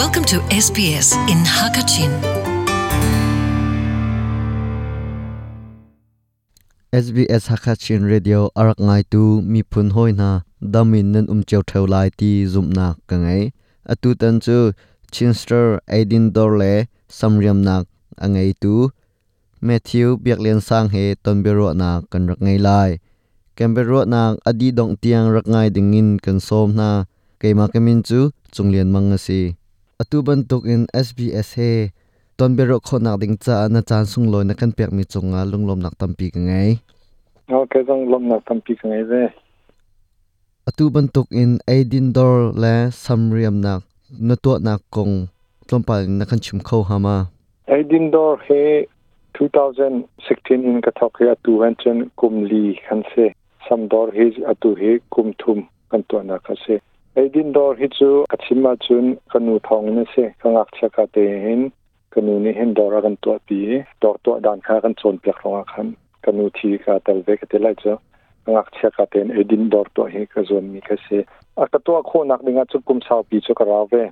Welcome to SBS in Hakachin. SBS Hakachin Radio arak ngai tu mi phun hoi na damin nan um cheu theu lai ti zum na ka ngai atu tan chu Chinster Aidin Dorle samriam nak angai tu Matthew biaklen sang he tonbero na kan rak ngai lai Canberra na adi dong tiang rak ngai dingin kan som na keima kemin chu chunglen mang asi atuban in SBS he tonbero kho nak ding cha na chan sung loi na kan pek mi chunga lunglom nak tampi ka ngai okay jong lom nak tampi ka ngai ze atuban tukin aidin dor la samriam nak na to nak kong tlompa na kan chim kho hama aidin dor he 2016 in katokia tu han chen kumli khan se sam dor he atu he kumthum kan to na ka se din dor hi chu achima chun kanu thong na se kangak chaka te hin kanu ni hin dor kan to pi dor to dan kha kan chon pek ronga khan kanu thi ka tal ve ka te lai chu kangak chaka ten edin dor to hi ka zon mi ka se a ka to kho nak dinga chu kum sa pi chu kara ve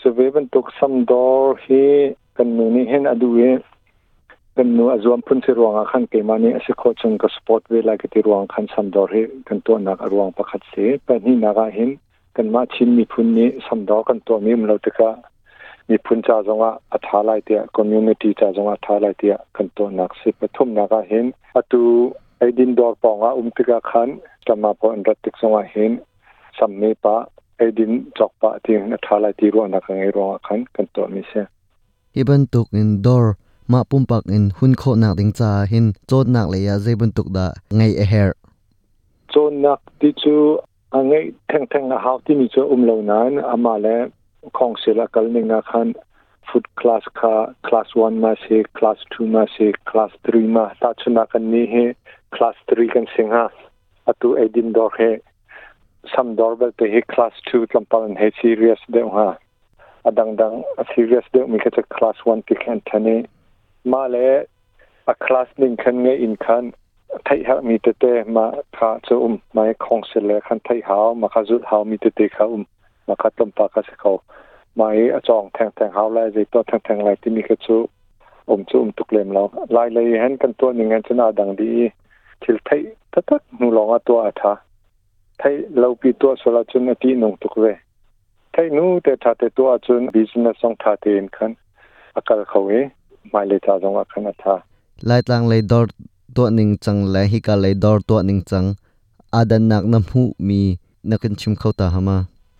chu ve ben tok sam dor hi kanu ni hin adu e kanu azwam pun se ronga khan ke mani ase kho chung ka support ve la ka ti ronga khan sam dor hi kan to nak ronga pakhat se pa ni naga hin กันมาชินมีพุนนี้สำดอกันตัวมีมเราตะกะมีพุนจาจงว่าอัธาลายเตียคอมมูนิตี้จาจงว่าทาลายเตียกันตัวนักสิปทุมนากาเห็นอตูไอดินดอร์ปองอ่าอุมติกะขันจะมาพอนรัติกสงว่าเห็นสัมเีปะไอดินจอกปะที่อัธาลายตีรัวนักเงรัวขันกันตัวมีเสียอีบันตุกอินดอร์มาปุ่มปักอินหุ่นโคนักดิงจาเห็นโจดนักเลยาเจบันตุกดาไงเอเฮร์โจดนักที่จู ange teng teng na haut ni so umlo nan amale kong sila kal ning na khan food class ka class 1 ma se class 2 ma se class 3 ma ta chuna kan ni he class 3 kan singa atu edin dor he sam dor bel te he class 2 tlampal he serious de ha adang dang a serious de mi ka class 1 pick and tane ma le a class ning kan nge in kan ไทยฮามีเตเตมาขาจุ้มมาคงเสลคันไทยหาวมาขาจุดหาวมีเตเตขาอุมมาขัดลมปากาเสเขามาอจองแทงแทงหาวไล่ใจตัวแทงแทงไล่ที่มีกระจุอุมจุ่มตุกเลมเราไล่เลยเห็นกันตัวหนึ่งเงินชนะดังดีทิลไทยตัดนูลองอตัวอาทาไทยเราปีตัวสละจุนที่นงตุกเวไทยนู้แต่ทาแต่ตัวจุนบิสเนสสองทาเตนคันอากาศเขาเอมาเลยทาจงอาคันอาทาไล่ตังเลยดอตัวหนึ่งจังและฮิกาเลยดอร์ตัวหนึ่งจังอาดันนักน้ำหูมีนักชิมเข้าตาหามา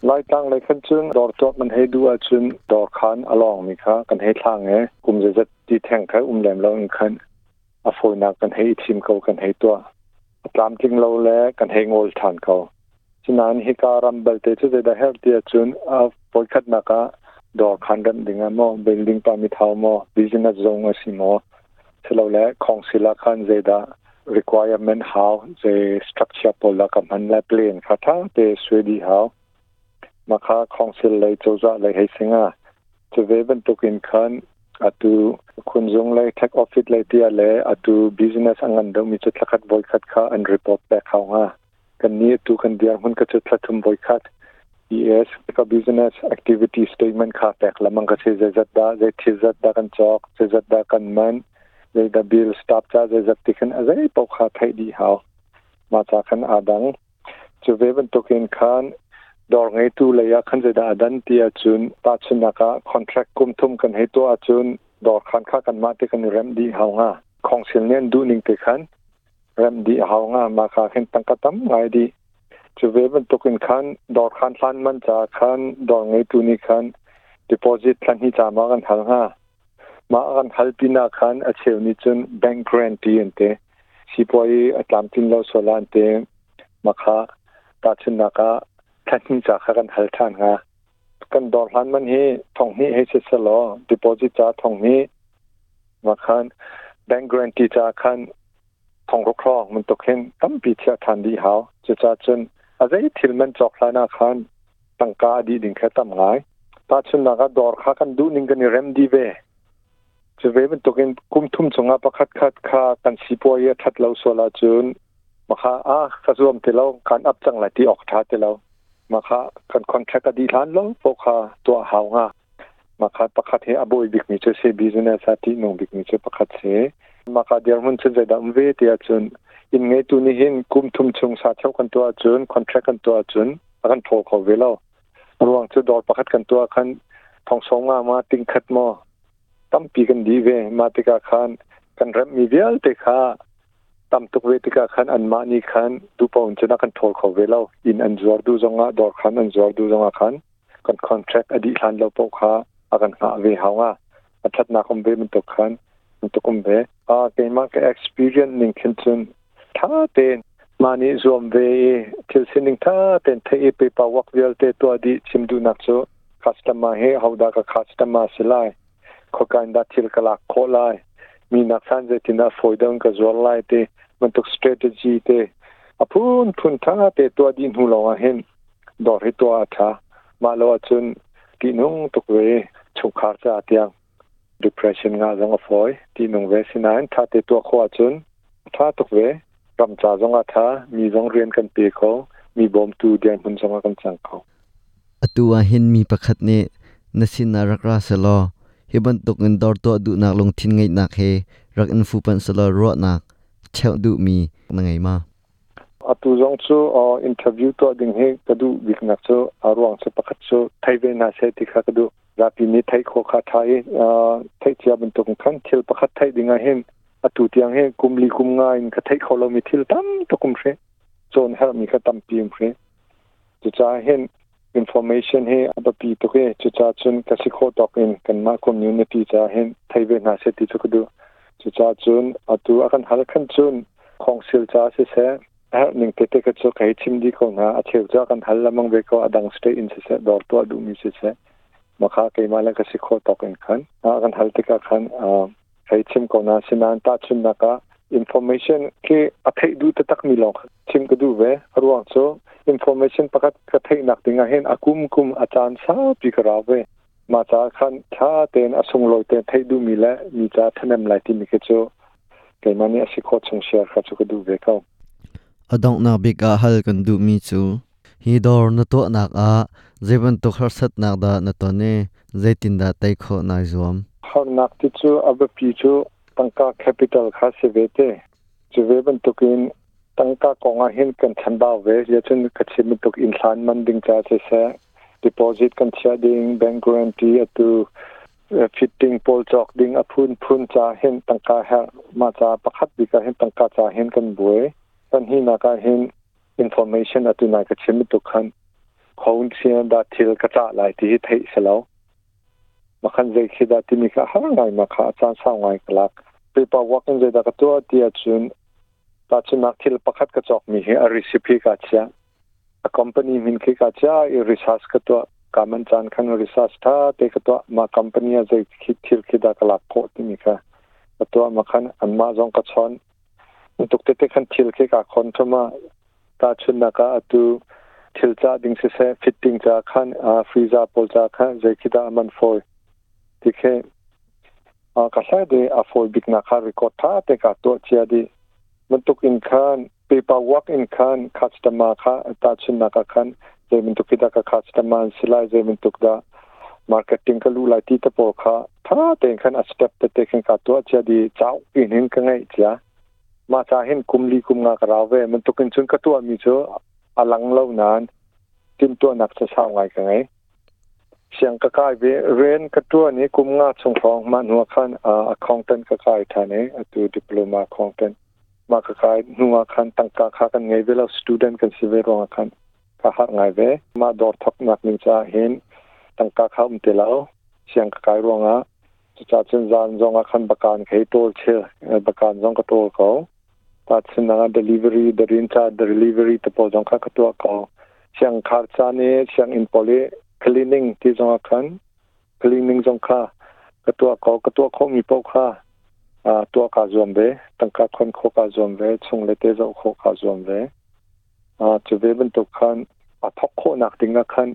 ลายตั้งเลยขั้นจึงดอกตัวมันให้ดูอาจึงดอ์คันอลองมีค่ะกันให้ทางเงกลุ่มจะจะดีแทงค่ะอุ้มแหลมเราอีกคันอโฟนักกันให้ทีมเขากันให้ตัวตามจริงเราแลกันให้งอลทานเขาฉะนั้นฮิการัเบลเตจะได้เฮลเตียจึงอ่าฝนขัดนักดอ์คันกันดึงมอเบลลิงปามิทาวมอบิจนัสจงอสิมอเราเละของศิลาคันเจดา requirement how the structure ปลักมันและเปลี่ยนค่ะถาเตสวยดี how มาค่าคงศิลเลยโจซาเลยให้สิงอ่ะจะเวบันตุกินคันอาตูคุณจงเลยแท็กออฟฟิศเลยเตียเลยอาตู business อันนันเดิมมีจุดลักขัดบอยคัดค่ะ and report แต่เขาอ่ะกันนี้ตูกันเดียวมันก็จุดละทุมบอยคัด ES ก็ business activity statement ค่ะแต่ละมันก็เสียจัดดาเสียจัดดากันจอกเสียจัดดากันมันเลยดับบิลสตาร์ทจะจะติดกันอะไรปกคาไทยดีเฮามาจากกันอาดังจูเวบันตุกินขันดอร์ไงตัวเลยอะขันจะได้ดันที่อาจุนตัดชนกับคอนแทรคกุมทุ่มกันให้ตัวอาจุนดอร์คันค่ากันมาติดกันเร็มดีเฮาง่ะของเชลเนียนดูนิ่งติดกันเร็มดีเฮาง่ะมาข้าเห็นตั้งกระตัมไงดีจูเวบันตุกินขันดอร์คันสันมันจากคันดอร์ไงตัวนี่คันดีโพซิตทันที่จะมากันทางห้ามาอันฮัลปินาคันอาเชลนิจุนแบงก์แกรนตีอันเตสิบวยอัตลามตินลาสลันเตมาคะตาชินนากาทันนจาคกันฮัลทานฮะกันดอลฮันมันเฮทองนี้เฮเซสลอดิปอซิจ้าทองนี้มาคันแบงก์แกรนตีจาคันทองรครองมันตกเห็นตั้มปีเทียทันดีเฮาจะจาจนอาจจะทิลมันจอกลานาคันตั้งกาดีดิ่งแค่ตั้มไงายตาชินนากาดอลคากันดูนิ่งกันเรมดีเวจะเวป็นตัวกินกุมทุ่มสงาประคัดคัดคากันสีปวเยทัดเราสวลาจูนมาค่ะอาสะสวมเตเราการอับจังหลายที่ออกทาเตเรามาค่ะการคอนแทคกดีทานลวปคาตัวหาวงามาค่ะประคัดเฮอบุยบิกมีเจสซบิสเนสาตินงบิกมีเจประคัดเซมาค่ะเดี๋ยวมันจะได้ดำเวเตียจนอินเงตัวนี้เห็นกุมทุ่มชงสาเท่วกันตัวจนคอนแทคกันตัวจนกันโทรเขาเวลาระวังจะดอดประคัดกันตัวคันทองสองมามาติงคัดมอตั้มปีกันดีเวมาติกาขันกันรับมีเดียลเตค่ะตั้มตุกเวติกาขันอันมานีขันดูปองชนะกันทอลเขาเวลาอินอันจวดดูจงอาดอร์ขันอันจวดดูจงอาขันกันคอนแทรคอดีขันเราปองค่ะอากันหาเวหาวาอัชัดนาคมเวมันตกขันมันตกมเวอาเกมาเก experience นิ่งขึ้นจนท่าเต้นมานี่รวมเวทิลสินิงท่าเต้นเทไปปาวักเวลเตตัวดีชิมดูนักโซคัสตมาเฮเฮาดากคัสตมาสลายขการดัชิลกลกโคลายมีนักสันเจตินาฟอยดังกจวลไลเตมันตุกสเต a t e g เตอพูนทุนทาเตตัวดินหูลงเห็นดอริตัวทามาลวจุนกีนงตุกเวชุกขาจัตยยง depression งาจังอฟอยกีนงเวสินานทาเตตัวขวาจุนทาตุกเวรำจาจงอาทามีจงเรียนกันเปียเขามีบอมตูเดียนพุนจงกนจังเขาตัวเห็นมีประคตเนนสินารักราสลอเฮิบันตกเงินดอร์ตัวดูนักลงทิ้งไงนักเฮรักอินฟูปันสลอรอดนักเชลดูมีนังไงมาอัตุจงโซอ่าอินเทอร์วิวตัวดึงเฮกระดูบิกนักโซอารวังโซปักโซไทยเวนัสเซติกากระดูรับปีนี้ไทยโคคาไทยอ่าไทยเชีาบันตุกขันเชลปักไทยดึงไงเห็นอัตุเตียงเนกุมลีกุมง่ายนักไทยโคลมิทิลตั้มตุกืมเฟจนเฮลมีกระตั้มพิมพ์เฟจะจ้าเห็น information he abapi to ke chucha chun kasi kho tokin kanma community cha hen thaibe na se ti chukdu chucha chun atu akan halkhan chun khongsil cha se se ha ning te te ka chu kai chim di ko na acheu cha kan hal lamang be ko adang ste in se se dor to adu mi se se makha kai mala kasi kho tokin khan akan hal te ka khan kai chim ko na sinan ta chun na ka information ke athai du ta tak milong chim ka du ve ruang cho information pakat ka thei nak tinga hen akum kum achan sa pi karawe ma cha khan tha ten asung loi te thei du mi la mi cha thanem lai ti mi ke cho kai mani asi kho chung share kha chu du ve ka adong na big a hal kan du mi chu hi dor na to nak a zeban to khar sat nak da na to ne zaitin da tai kho na zuam har nak ti chu ab pi chu tangka capital kha se ve te chu veban to kin ตั้งแต่กองเงินกันฉันดาวเวสยังจะคิดมุตุกอินทัานมันดิ้งจ้ายเสียดิปอสิทกันเชียดิ้งแบงก์กรันตีอตุฟิตติ้งโพลจอกดิ้งอพุนพุนจ้าเห็นตั้งแต่หามาจ้าประคับดีกันตั้งแต่จ้าเห็นกันบุ้ยตอนนี้นักกาเห็นอินโฟเมชันอตุนัยกชิมตุกขันขเขาเชียดัดทิลกระจาลายที่ที่เสล้วม่คันใจคิดดัที่มีค่าห่างไงมาค่าจานสาวไงกลักไปปาวกันใจดักตัวที่อาจุน ta chunak thil pakhat ka chok mi hi a recipe ka cha a company min ki ka cha i research ka to kaman chan khan research tha te ka to ma company a zai khit thil ki da ka la pho ti mi ka to ma khan amma jong ka chon tuk te te khan thil ki ka khon thoma ta chunaka atu thil cha ding se se fitting cha khan a freezer pol cha khan zai ki da man for tikhe a ka sa de a for big na kha record tha te ka to chia di มันตุกินขันปีปาวักอินขันคัสตมาค่ะตัดชนนักขันเจมันตุกิดากคัสตมาสิลายเจมันตุกดามาร์เก็ตติ้งก็รู้ไรที่ตะโปค่ะถ้าเต็งคันอัสเตปเต็งคันกัตัวเจดีเจ้าอินหินกันไงจ้ะมาจะเห็นกุมลีกุมงากราเวมันตุกินชนกัตัวมีเจออาลังเล่าน้นจิมตัวนักจะชาวไงกันไงเสียงกระไก่เวรียนกระตัวนี้กุมงาชงฟองมันหัวขันอ่าคอนเทนต์กระไก่ท่านนี้ตัวดิปโลมาคอนเทนต์ makakai nunga khan tangka kha kan ngai vela student kan sive ronga khan ka ha ngai ve ma dor thok nak ning cha hen tangka kha um te lao siang ka kai ronga cha chen zan zonga khan bakan khei tol che bakan zong ka tol ko ta chen na delivery the rin cha delivery te po zong kha ka to ko siang khar cha ne siang in pole cleaning ti zonga khan cleaning zong kha ka to ko ka to ko mi po kha ตัวกาจอมเวตั้งแต่คนโคกาจอมเวชงเลเตจโคกาจอมเวอ่าจะเวบันตุคันอภักโคนักดิ้งคัน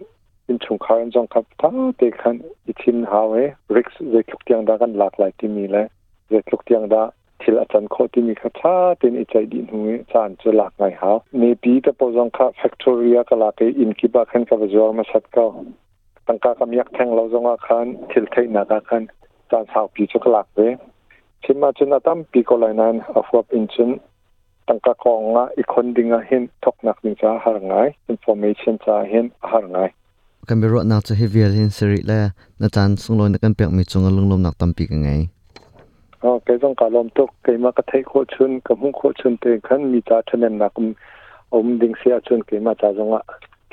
อินชงคารนจงคับทั้งเกขันอิทินหาเวริกส์เวคลุกเตียงดากันหลากหลายที่มีและเวคลุกเตียงดาทิลอาจารย์โคที่มีครับถ้าเป็นอิใจดินหูจานจะหลากไงหาวในปีแต่ปอจังค่ะแฟคทอรี่ก็หลากอินกิบาคันกับจอมมาชัดเก้าตั้งแต่กำยักแทงเราจงอาคันทิลเทนนาคันจานสาวปีชุกหลากเว Chỉ chima china tam pikolai nan afwa pinchin tangka konga ikondinga hin toknak ding cha ngày, information cha hin harngai kan biro na cha hevial hin seri la na tan sungloi na kan pek mi chunga lunglom nak tam pi ka ngai o ke jong ka lom tok cái mà ka thai kho chun ka mu kho chun thì khan mi cha thanen nak um ding sia chun ke ma cha ngã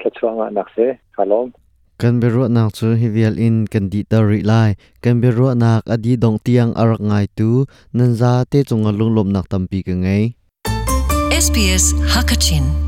khachuanga nak se kalom kan be ruat nak chu hi vial in kan di ta ri lai kan be ruat nak adi dong tiang arak ngai tu nan za te chunga lunglom nak tampi ka ngai SPS Hakachin